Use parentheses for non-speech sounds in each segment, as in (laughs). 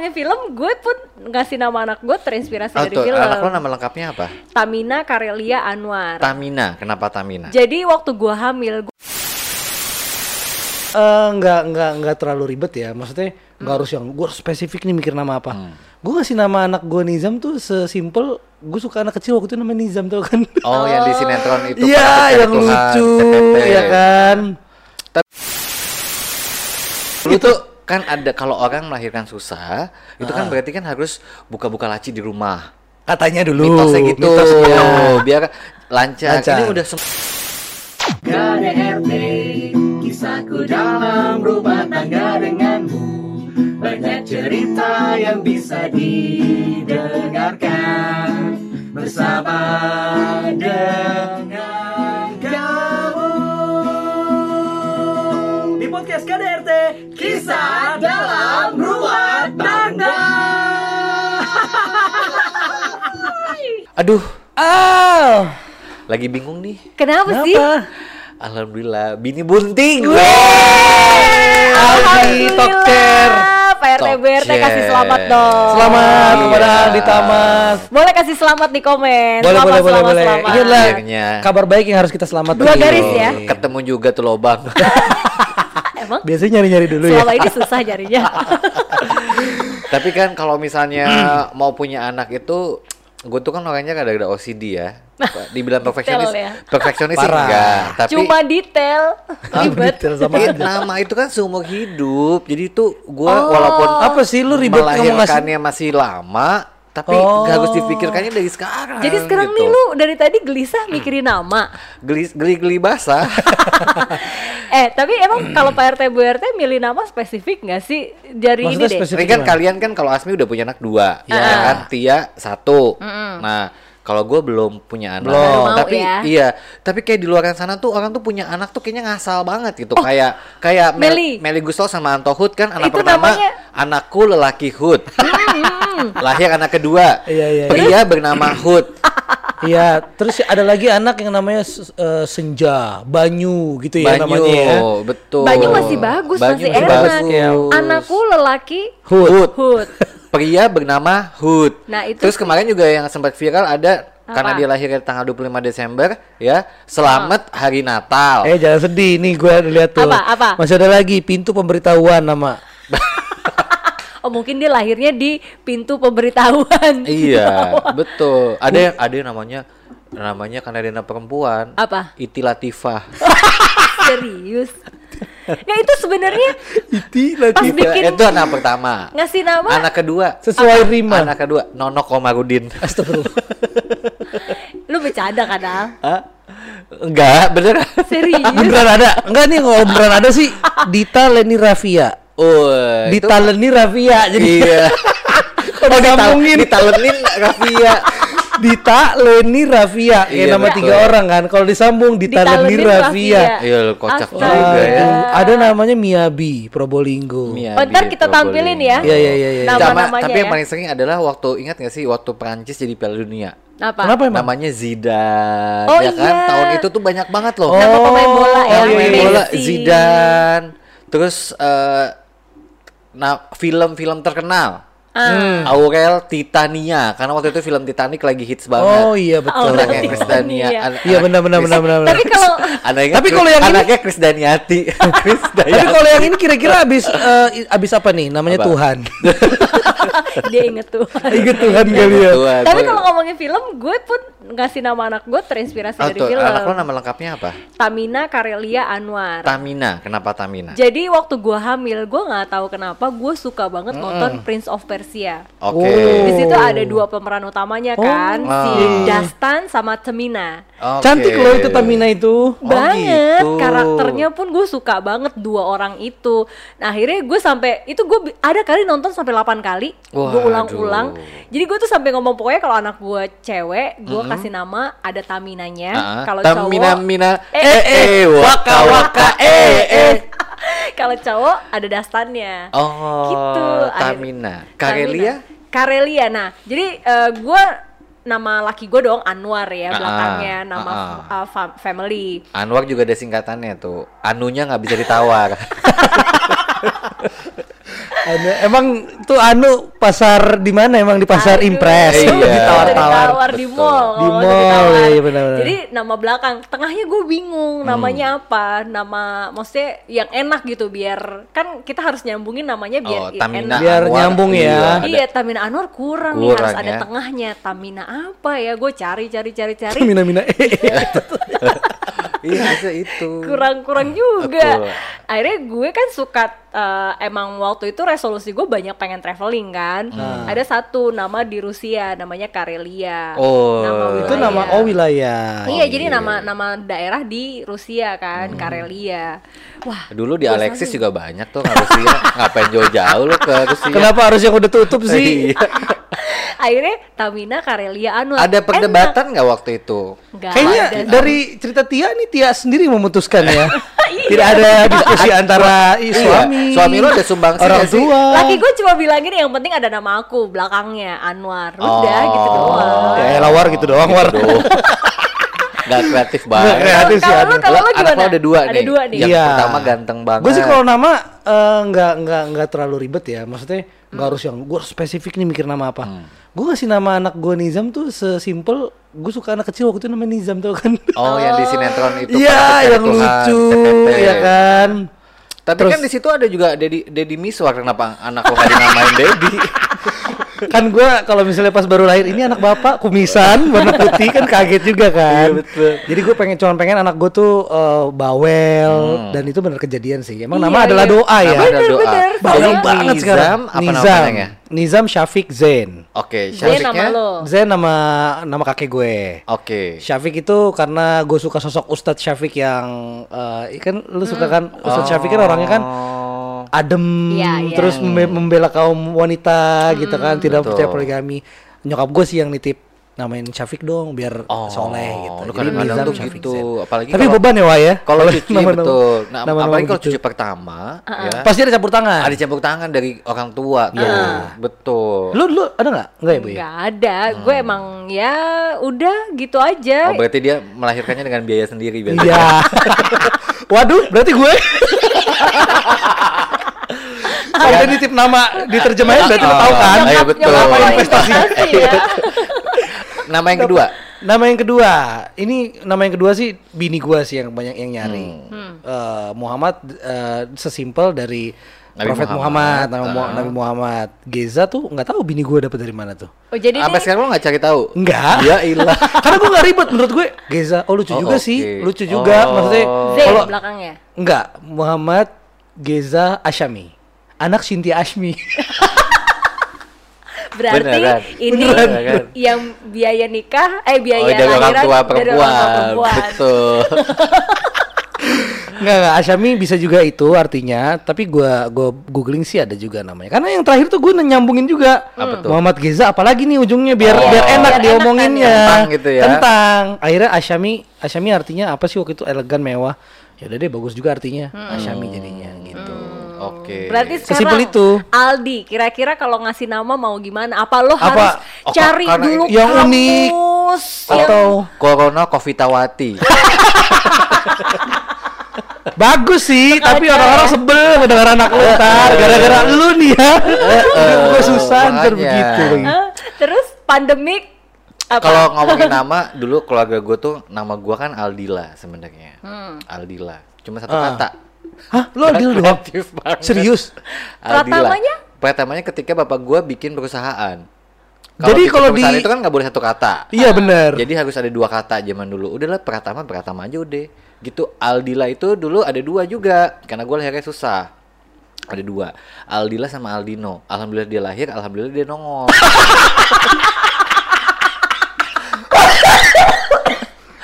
ngomongin film, gue pun ngasih nama anak gue terinspirasi Oh, dari tuh, film. anak lo nama lengkapnya apa? Tamina Karelia Anwar. Tamina. Kenapa Tamina? Jadi waktu gue hamil, gue Eh, nggak nggak nggak terlalu ribet ya maksudnya nggak harus yang gue spesifik nih mikir nama apa gue ngasih nama anak gue Nizam tuh sesimpel gue suka anak kecil waktu itu namanya Nizam tuh kan Oh, yang di sinetron itu. iya yang Tuhan, lucu ya kan Lu tuh kan ada kalau orang melahirkan susah, itu kan berarti kan harus buka-buka laci di rumah. katanya dulu Mitosnya gitu. mitosnya. Biar lancar. Lancar. Ini udah sem- KDRT Kisahku dalam rumah tangga denganmu Banyak cerita yang bisa didengarkan Bersama dengan Kisah dalam rumah tangga Aduh, ah lagi bingung nih. kenapa, sih? kenapa Alhamdulillah, bini bunting. Aldi Tokcer Pak RT BRT kasih selamat dong. selamat Iya. kepada Aldi Tamas Boleh kasih selamat di komen. boleh selamat, boleh boleh selamat, boleh selamat. ini adalah Akhirnya. kabar baik yang harus kita selamat Dua garis ya. Ketemu juga tuh lobang. (laughs) Emang biasanya nyari nyari dulu ya selama ini susah jarinya. (laughs) Tapi kan kalau misalnya mau punya anak itu gue tuh kan orangnya kadang-kadang OCD ya. Dibilang perfeksionis, ya. perfeksionis enggak, tapi Cuma detail, Ah, ribet. detail sama aja. nama itu kan seumur hidup. Jadi itu gua Oh. walaupun Apa sih lu ribet melahirkannya masih lama, tapi Oh. gak harus dipikirkannya dari sekarang. Jadi sekarang gitu. nih lu dari tadi gelisah mikirin nama. geli geli, geli basah. (laughs) eh tapi emang kalau Pak RT Bu RT milih nama spesifik nggak sih dari Maksudnya ini deh? spesifik Tapi kan kalian kan kalau Asmi udah punya anak dua, Ah. ya kan? Tia satu. Nah, kalau gue belum punya anak, Belum. Mau tapi ya. iya, tapi kayak di luar sana tuh orang tuh punya anak tuh kayaknya ngasal banget gitu, kayak kayak Mel- Oh, Meli. Meli Guslo sama Anto Hud kan anak Itu pertama namanya- anakku lelaki Hud, (laughs) lahir anak kedua, Iya, iya, iya. pria bernama Hud, (laughs) Iya, terus ada lagi anak yang namanya eh, Senja, Banyu gitu ya Banyu, namanya ya. betul. Banyu masih bagus, Banyu masih enak. bagus. Anakku lelaki Hud. Hud. Pria bernama Hud. Nah, itu Terus sih- kemarin juga yang sempat viral ada Apa? karena dia lahir tanggal 25 Desember ya, selamat hari Natal. Eh jangan sedih nih gue lihat tuh. Apa, apa? Masih ada lagi pintu pemberitahuan nama. (laughs) Oh mungkin dia lahirnya di pintu pemberitahuan. (laughs) iya, betul. Ada yang ada yang namanya namanya karena dia perempuan. Apa? Iti Latifah. (laughs) Serius. Ya itu sebenarnya (laughs) Iti Pas lagi. bikin- itu anak pertama. ngasih nama Anak kedua Sesuai rima. Anak kedua Nono Komarudin. Astagfirullah. lu bercanda kan Al? Hah? Enggak, beneran. Serius. (laughs) beneran ada? Enggak nih kalau beneran ada sih (laughs) Dita Leni Rafia. Oh, Dita Leni Rafia jadi Iya. kalau Oh, disambungin ditalenin Rafia. Dita Leni Rafia kayak Iya, nama betul. tiga orang kan. Kalau disambung Dita Leni Ditalenin Rafia. Iya, kocak Astaga. juga ya. Ada namanya Miyabi Probolinggo. Mia Oh, ntar kita tampilin ya. Iya iya iya iya. Nama- Sama, Nama-namanya tapi yang ya. paling sering adalah waktu ingat gak sih waktu Perancis jadi Piala Dunia. Apa? Kenapa emang? Namanya Zidane, Oh, ya kan? iya. Tahun itu tuh banyak banget loh. Nama pemain bola ya, Oh, pemain Messi. bola Zidane. Terus eh nah film-film terkenal. Ah. Aurel Titania karena waktu itu film Titanic lagi hits banget. Oh iya betul. Aurel Anaknya Chris Dania. An- Iya anak benar benar benar benar. Tapi kalau Anaknya Tapi kalau yang ini- anaknya Chris Daniati. (laughs) Chris Daniati. Tapi kalau yang ini kira-kira abis eh, abis apa nih? Namanya Apa? Tuhan. (laughs) dia inget tuh. Ingat Tuhan kali ya. Tuhan, Tapi kalau ngomongin film, gue pun ngasih nama anak gue terinspirasi Oh, dari tuh, film. anak lo nama lengkapnya apa? Tamina Karelia Anwar. Tamina. Kenapa Tamina? Jadi waktu gue hamil, gue nggak tahu kenapa gue suka banget nonton Prince of Persia. Oke. Oh. Di situ ada dua pemeran utamanya kan, Oh. si. Dastan sama Temina. Oke. Cantik loh itu Tamina itu. Oh, banget gitu. karakternya pun gue suka banget dua orang itu nah akhirnya gue sampai itu gue ada kali nonton sampai 8 kali gue ulang-ulang jadi gue tuh sampai ngomong pokoknya kalau anak gue cewek gue kasih nama ada Taminanya Ah, kalau Tamina cowok Mina Eh, eh eh waka waka eh eh. (laughs) kalau cowok ada Dastannya Oh, Gitu, Tamina. Karelia? Tamina. Karelia nah jadi eh, gue nama laki gue dong Anwar ya Ah, belakangnya ah, nama ah. uh, fam- family Anwar juga ada singkatannya tuh. Anunya nggak bisa ditawar. (laughs) Anu, emang tuh anu pasar di mana emang di pasar Aduh, Impres Iya. ditawar-tawar. Ditawar di Betul. mall. Di mall, iya, benar-benar. Jadi nama belakang, tengahnya gue bingung namanya apa, nama maksudnya yang enak gitu biar kan kita harus nyambungin namanya biar Oh, Tamina enak. Biar Anwar, nyambung ya. ada. Iya, Tamina Anwar kurang, nih harus Kurang ada ya. tengahnya. Tamina apa ya? Gue cari cari cari cari. Mina-mina. (laughs) Iya, bisa itu. kurang-kurang juga. Betul. Akhirnya gue kan suka eh, emang waktu itu resolusi gue banyak pengen traveling kan. Hmm. Ada satu nama di Rusia namanya Karelia. Oh, nama Itu nama oh wilayah. Iya, jadi nama nama daerah di Rusia kan, Karelia. Wah, Dulu di Alexis juga banyak tuh Rusia. Ngapain jauh-jauh lu ke Rusia? Kenapa harus yang udah tutup sih? Iya. akhirnya Tamina Karelia Anwar. Ada perdebatan nggak waktu itu? Enggak Kayaknya ada. dari cerita Tia nih Tia sendiri memutuskan ya. (laughs) Iya. Tidak ada diskusi antara i- Iya. suami, Suami lu ada sumbangsi orang tua. Laki gue cuma bilang gini, yang penting ada nama aku belakangnya Anwar. Udah Oh. gitu doang. Ya elah, war gitu doang war. Aduh. (laughs) Gak kreatif banget. Nggak kreatif sih, Kalau Lo- anak gimana? lo ada dua Ada nih. dua nih. Yang Iya. pertama ganteng banget. Gue sih kalau nama eh, nggak nggak nggak terlalu ribet ya. Maksudnya nggak harus yang gue spesifik nih mikir nama apa. Hmm. Gue ngasih nama anak gue Nizam tuh sesimpel gue suka anak kecil waktu itu namanya Nizam tuh kan. Oh, yang di (laughs) sinetron itu. Iya, yang Tuhan, lucu, (laughs) ya kan. Tapi Terus- kan di situ ada juga Dedi Dedi Miswar kenapa anak lo gak dinamain Dedi? (laughs) kan gue kalau misalnya pas baru lahir ini anak bapak kumisan warna putih kan kaget juga kan. Iya, betul. Jadi gue pengen cuman pengen anak gue tuh eh, bawel Hmm. dan itu benar kejadian sih. Emang Iya, nama adalah iya. doa ya. Nama ada doa. bener. Bawel banget Nizam, sekarang. apa Nizam. panjangnya? Nizam Syafiq Zain. Oke, Zen nama Syafiqnya? lo. Zain nama nama kakek gue. Oke. Syafiq itu karena gue suka sosok Ustadz Syafiq yang eh, kan lu suka kan Ustadz Syafiq kan orangnya kan Oh. Adem Iya, iya. terus membe- membela kaum wanita gitu kan tidak Betul. percaya poligami nyokap gue sih yang nitip namain Syafiq dong biar Oh, soleh gitu lu Jadi kadang-kadang tuh gitu, Zain. apalagi tapi kalau- beban ya Wah ya Kalau cuci nama-nama- betul. Nah, nama-nama apalagi kalau gitu. cuci pertama ya. pasti ada campur tangan Ada campur tangan dari orang tua tuh. Betul. lu lu ada nggak nggak ya bu ya Nggak ada, gue emang ya udah gitu aja. Oh, berarti dia melahirkannya dengan biaya sendiri biasanya. iya (laughs) waduh berarti gue (laughs) kalau dia nitip nama diterjemahin berarti lo tahu kan iya, betul. lo Investasi. ya. Nama yang kedua. Nama yang kedua, ini nama yang kedua sih bini gua sih yang banyak yang nyari. Hmm. Eh, Muhammad eh, sesimpel dari Nabi Prophet Muhammad, Muhammad. nama Mu- Ah. Nabi Muhammad. Geza tuh nggak tahu bini gua dapet dari mana tuh. Oh jadi Sampai sekarang lo nggak cari tahu? Enggak. Ya ilah. (laughs) Karena gua nggak ribet menurut gue. Geza, oh lucu Oh, juga oke. sih, lucu juga. Oh. Maksudnya Z kalau belakangnya. enggak Muhammad Geza Asyami, anak Cynthia Ashmi. (laughs) Berarti Beneran. ini Beneran, kan? yang biaya nikah, eh biaya Oh, dari orang lahiran tua dari orang tua perempuan. perempuan. Betul. (laughs) Enggak, enggak, Asyami bisa juga itu artinya, tapi gua gua googling sih ada juga namanya. Karena yang terakhir tuh gue nyambungin juga Apa tuh? Muhammad Geza apalagi nih ujungnya biar Oh. biar enak Biar diomonginnya. enak kan ya? Kentang gitu ya. Kentang. Akhirnya Asyami, Asyami artinya apa sih waktu itu elegan mewah. Ya udah deh bagus juga artinya. Asyami jadinya gitu. Oke. Berarti Sesimpel sekarang itu. Aldi, kira-kira kalau ngasih nama mau gimana? Apa lo Apa? harus Oh, cari karena dulu yang unik. kamus yang- Atau Corona Covitawati. (laughs) bagus sih, tapi Sengaja orang-orang ya. sebel mendengar anak lu ntar gara-gara lu nih ya. gue susah ntar begitu? Terus pandemik apa? Kalau ngomongin (laughs) nama, dulu keluarga gue tuh nama gue kan Aldila sebenarnya. Aldila. Cuma satu Ah. kata. Hah, lu adil doang? Kreatif banget. Serius? Pratamanya? Pratamanya ketika bapak gue bikin perusahaan. Jadi bikin kalau di- itu kan nggak boleh satu kata. Iya bener. Jadi harus ada dua kata zaman dulu. Udahlah Pratama Pratama aja udah. Gitu Aldila itu dulu ada dua juga karena gue lahirnya susah. Ada dua. Aldila sama Aldino. Alhamdulillah dia lahir, alhamdulillah dia nongol.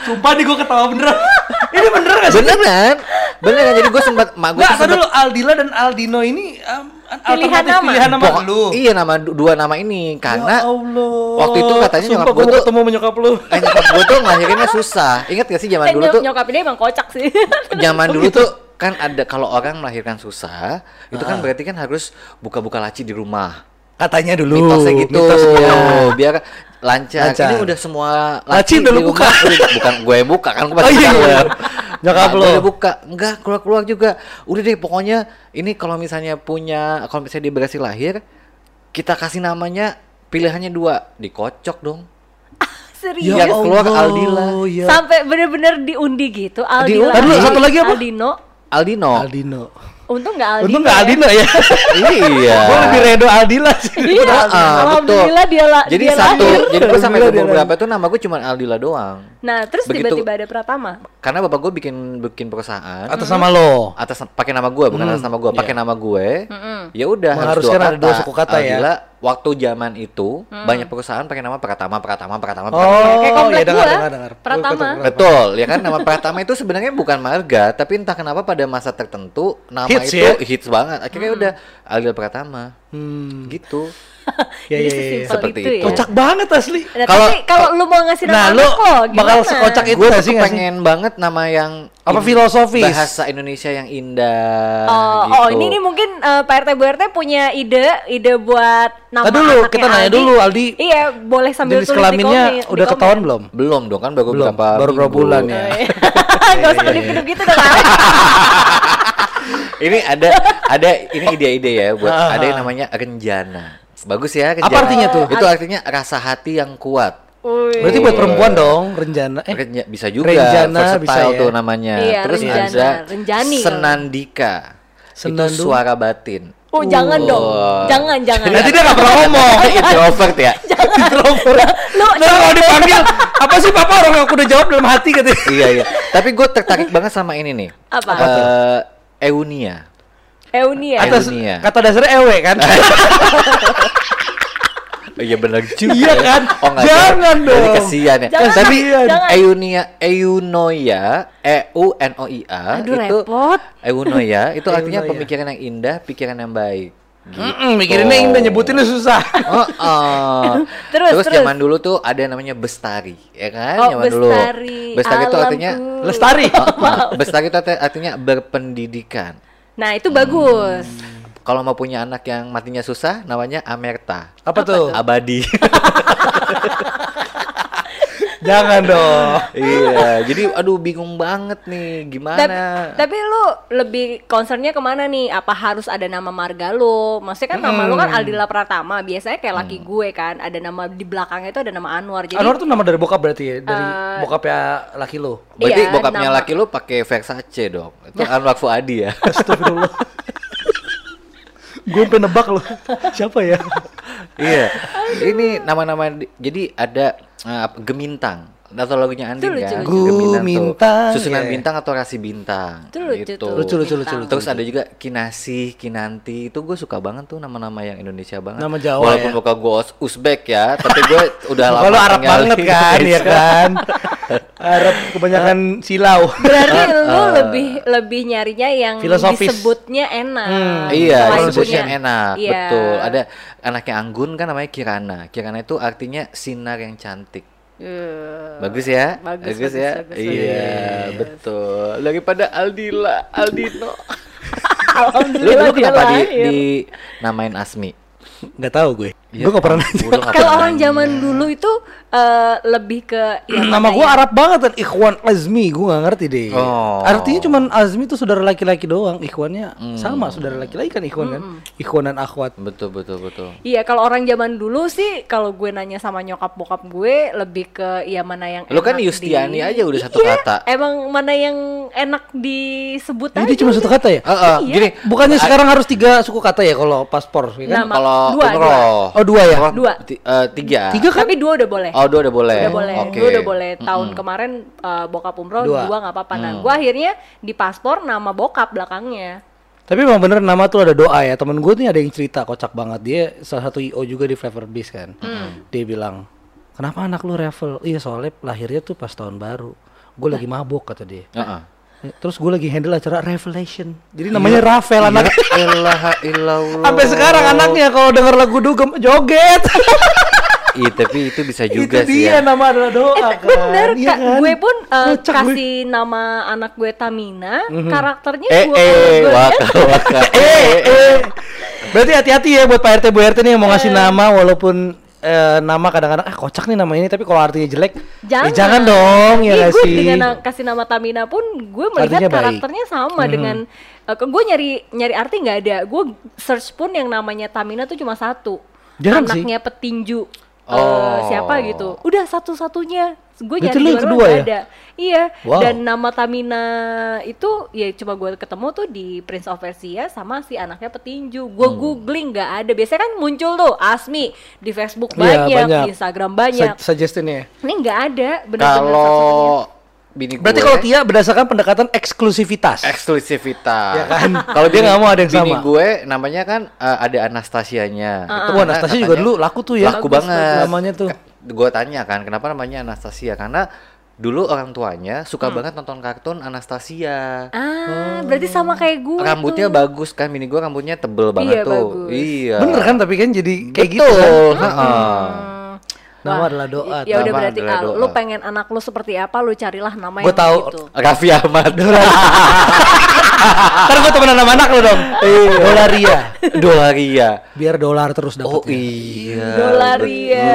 Sumpah nih gue ketawa beneran. Ini bener gak sih? Beneran? Beneran jadi gue sempat mak gue Enggak, dulu Aldila dan Aldino ini um, Pilihan nama? Pilihan nama Pokok- lu. Iya nama du- dua nama ini karena ya Allah. waktu itu katanya Sumpah nyokap gue gua tuh- ketemu sama nyokap lu. eh, nyokap gue tuh ngelahirinnya susah. Ingat gak sih zaman Eh, dulu tuh nyokap ini emang kocak sih. (laughs) zaman Oh, dulu tuh kan ada kalau orang melahirkan susah itu Ah. kan berarti kan harus buka-buka laci di rumah. Katanya dulu. mitosnya gitu mitosnya. biar lancar. Lancar. ini udah semua Laci udah di lu buka. Udah- bukan gue yang buka kan gue Oh, iya, iya. Nyokap Mak lo? udah buka. Enggak, keluar-keluar juga. Udah deh pokoknya ini kalau misalnya punya kalau misalnya dia berhasil lahir, kita kasih namanya pilihannya dua, dikocok dong. (laughs) Serius. Ya keluar Aldila. ya. Sampai bener-bener diundi gitu. Aldila. Aduh, satu lagi apa? Aldino. Aldino. Aldino. Untung nggak Aldino. Untung nggak ya. Aldino ya. iya. (laughs) Gue lebih redo Aldila sih. Iya. Ah, betul. Alhamdulillah dia lah. Jadi dia satu, lahir. jadi gue sampai dia beberapa tuh nama gue cuma Aldila doang. Nah, terus tiba-tiba ada Pratama. Karena bapak gue bikin bikin perusahaan Atas nama lo. atas pakai nama gue bukan atas nama gue pakai nama gue ya udah harus dua ada dua suku kata ya. Waktu zaman itu banyak perusahaan pakai nama Pratama Pratama Pratama Pratama. Oh, Kayak komplek ya dengar dengar dengar. Pratama. Betul, ya kan (laughs) nama Pratama itu sebenarnya bukan marga, tapi entah kenapa pada masa tertentu nama Hits itu ya? hits banget. Akhirnya udah Aldila Pratama. Hmm. Gitu. Ya, ya, ya, Seperti itu, itu. ya. Kocak banget asli. Nah, Kalau- kalau lu mau ngasih nama Nah, lu gimana? bakal sekocak itu Gue sih pengen banget nama yang Apa filosofis? Bahasa Indonesia yang indah. Oh, gitu. oh, ini nih mungkin eh, Pak RT Bu RT punya ide, ide buat nama Tadi dulu, kita nanya dulu, Aldi. Iya, boleh sambil Jenis tulis di kelaminnya komen- di udah komen. ketahuan belum? belum dong kan baru Belum, berapa baru berapa bulan ya. (laughs) (laughs) Gak usah kedip-kedip gitu dong. (laughs) Ini ada ada ini ide-ide ya buat Ah, ada yang ah. namanya renjana. Bagus ya renjana. Apa artinya tuh? Itu artinya rasa hati yang kuat. Wih. Berarti buat perempuan dong, renjana. Eh, Renja- bisa juga Renjana bisa ya. tuh namanya. Iya, Terus renjana. ada Renjani senandika. Senandung? Itu suara batin. Oh, jangan dong. Jangan, jangan. nanti dia gak pernah (laughs) ngomong. Introvert ya. (laughs) Introvert. Lu Nah, kalau dipanggil, apa sih papa orang aku udah jawab dalam hati katanya. iya iya. Tapi gue tertarik banget sama ini nih. Apa? Tuh? Eunia. Eunia. Atas Eunia. kata dasarnya ewe kan? Oh, (laughs) iya benar juga. Iya ya. kan? Oh, nggak Jangan dong. Jadi kesian ya. Jangan, Tapi jangan. Eunia, Eunoia, E U N O I A Aduh, itu repot. Eunoia itu artinya Eunoia. pemikiran yang indah, pikiran yang baik. Gitu. Mm-mm, mikirinnya indah nyebutinnya susah. Oh, oh. (laughs) Terus, terus, terus. zaman dulu tuh ada yang namanya bestari, ya kan? Oh, zaman dulu. bestari. Bestari itu artinya. Lestari. Oh, oh. bestari itu arti- artinya berpendidikan. Nah, itu bagus. Kalau mau punya anak yang matinya susah, namanya Amerta. Apa tuh? Abadi. (laughs) Jangan dong. iya, jadi aduh bingung banget nih gimana. Tapi, tapi lu lebih concernnya ke mana nih? Apa harus ada nama marga lu? Maksudnya kan nama lu kan Aldila Pratama. Biasanya kayak laki gue kan, ada nama di belakangnya itu ada nama Anwar. Jadi Anwar tuh nama dari bokap berarti ya? Dari Eh, bokapnya laki lo. Berarti Iya, bokapnya nama- laki lu pakai Versace dong. Itu Anwar Fuadi ya. Astagfirullah. (laughs) Gue pengen nebak loh. Siapa ya? Iya. Ini nama-nama di- jadi ada apa, Gemintang. Atau lagunya Andin Itu lucu, kan? lucu. Susunan iya. bintang atau rasi bintang. Itu lucu gitu. tuh. Lucu, lucu, lucu, lucu. Terus ada juga Kinasih, Kinanti. Itu gue suka banget tuh nama-nama yang Indonesia banget. Nama Jawa Walaupun ya. bukan gue Uzbek ya, tapi gue (laughs) udah lama Kalau Arab banget kan, ya kan? (laughs) Arab kebanyakan silau. berarti (laughs) lu Eh, lebih lebih nyarinya yang Filosofis. disebutnya enak. Hmm. Iya, disebutnya enak, Iya. betul. Ada anaknya Anggun kan namanya Kirana. Kirana itu artinya sinar yang cantik. Eh, Bagus ya? Bagus, bagus, ya? bagus, iya, bagus. betul. Daripada Aldila, Aldino. (laughs) Lu Alhamdulillah dulu dia kenapa di, di namain Asmi? Nggak tahu gue. Iya, gue nggak pernah nanya. Kalau orang nanya. zaman dulu itu eh, lebih ke ya Nama gue yang- Arab banget kan Ikhwan Azmi Gue gak ngerti deh Oh. Artinya cuman Azmi tuh saudara laki-laki doang Ikhwannya sama saudara laki-laki kan Ikhwan kan Ikhwan dan akhwat Betul, betul, betul. Iya, kalau orang zaman dulu sih kalau gue nanya sama nyokap bokap gue lebih ke ya mana yang Lu kan Yustiani di- aja udah satu Iya, kata. Emang mana yang enak disebut Jadi aja cuma satu kata ya? Heeh, Iya. gini. Bukannya sekarang harus tiga suku kata ya kalau paspor ya kan? Nama. Kalau Dua, umroh. Oh dua ya? Umroh Dua. ti- eh, tiga. Tiga kan? Tapi dua udah boleh. Oh, dua udah boleh. Udah boleh. Oke. Dua udah boleh. Tahun kemarin eh, bokap umroh Dua. dua nggak apa-apa. Nah, Hmm. gue akhirnya di paspor nama bokap belakangnya. Tapi emang bener nama tuh ada doa ya Temen gue nih ada yang cerita kocak banget Dia salah satu IO juga di Flavor Beast kan Dia bilang Kenapa anak lu Ravel? Iya soalnya lahirnya tuh pas tahun baru Gue lagi mabok kata dia Heeh. Terus gue lagi handle acara Revelation Jadi namanya Ravel anak Ya ilaha illallah. Sampai sekarang anaknya kalau denger lagu dugem joget Iya, tapi itu bisa juga Itu sih dia ya. nama adalah doa kan Bener, Iya Kak. kan? gue pun eh, Kocak gue. kasih nama anak gue Tamina, karakternya Eh, gue eh, gue waka, waka. (laughs) eh, eh. Berarti hati-hati ya buat Pak RT Bu RT nih yang mau ngasih nama walaupun eh, nama kadang-kadang ah kocak nih nama ini tapi kalau artinya jelek Jangan. ya jangan dong ya gue sih dengan na- kasih nama Tamina pun gue melihat Artinya baik. Hmm. karakternya sama dengan eh, ke- gue nyari nyari arti nggak ada. Gue search pun yang namanya Tamina tuh cuma satu. Sih. Anaknya petinju. eh, Oh. siapa gitu. Udah satu-satunya. Gue Itu nyari lu di nggak ya? ada. Iya. Wow. Dan nama Tamina itu ya coba gue ketemu tuh di Prince of Persia sama si anaknya petinju. Gue Hmm. googling nggak ada. Biasanya kan muncul tuh Asmi di Facebook banyak, banyak. di Instagram banyak. Su- suggestion-nya. Ini nggak ada. satu-satunya. Kalau bini berarti kalau Tia berdasarkan pendekatan eksklusivitas eksklusivitas. Ya kan? (laughs) Kalau Dia bini- nggak mau ada yang bini sama. gue namanya kan eh, ada Anastasianya. Itu Wah, karena Anastasia juga dulu laku tuh ya. Laku Bagus, banget. bagus. Namanya tuh. Gue tanya kan, kenapa namanya Anastasia? Karena dulu orang tuanya suka banget nonton kartun Anastasia. Ah, berarti sama kayak gue. Rambutnya tuh. bagus kan, bini gue rambutnya tebel banget Iya, tuh. bagus. Iya. bener kan tapi kan jadi kayak Betul. gitu kan heeh. Nama Wah, adalah doa Ya udah berarti ah, doa. lu pengen anak lu seperti apa, lu carilah nama Gua yang tahu. gitu. Raffi Ahmad. (laughs) ntar gue temenan sama anak lo dong dolaria Dolaria. biar dolar terus Oh dapetnya iya. Dolaria.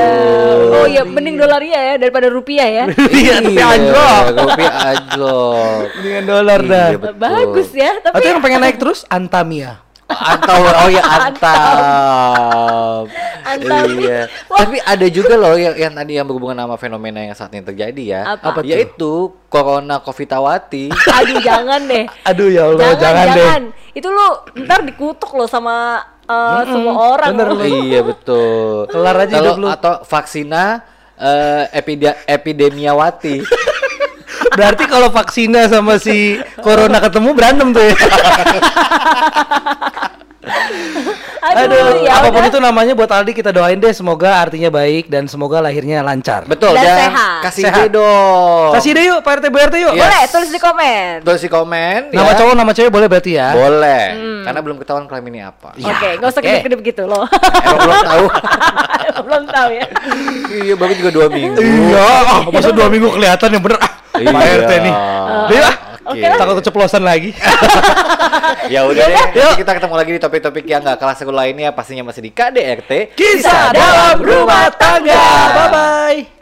Oh iya, mending dolaria ya daripada rupiah ya. (laughs) iya tapi anjlok Kopi anjlok. dengan dolar dah Iya, betul. Bagus ya, tapi atau yang pengen (laughs) naik terus Antamia Antau, oh ya Antam. Antam. Iya. Tapi ada juga loh yang, yang tadi yang berhubungan sama fenomena yang saat ini terjadi ya. Apa? Apa? Yaitu Corona Covitawati. aduh jangan deh. aduh ya Allah jangan, jangan, jangan. deh Itu lu ntar dikutuk lo sama eh, semua orang. bener lo. iya betul. Kelar aja Kalau- hidup lu. Atau vaksina eh, epide- epidemiawati. Berarti kalau vaksinnya sama si corona ketemu berantem tuh ya Aduh, ya apa pun udah. itu namanya buat Aldi kita doain deh semoga artinya baik dan semoga lahirnya lancar Betul. Dan Dan, sehat. kasih Sehat. ide dong. kasih deh yuk Pak RT Bu RT yuk Iya. Boleh tulis di komen. Tulis di komen. nama ya. cowok nama cewek boleh berarti ya Boleh. Karena belum ketahuan klaim ini apa. Iya. Oke, nggak usah kedip-kedip gitu loh. Emang belum tahu. (laughs) Belum tahu ya. iya, baru juga dua minggu. iya ah, masa dua minggu kelihatan yang bener ah Pak Iya. RT nih ah Oke. Lah. takut keceplosan lagi (laughs) Ya udah deh. Nanti kita ketemu lagi di topik-topik yang nggak kalah seru lainnya pastinya masih di KDRT. kisah dalam rumah tangga bye bye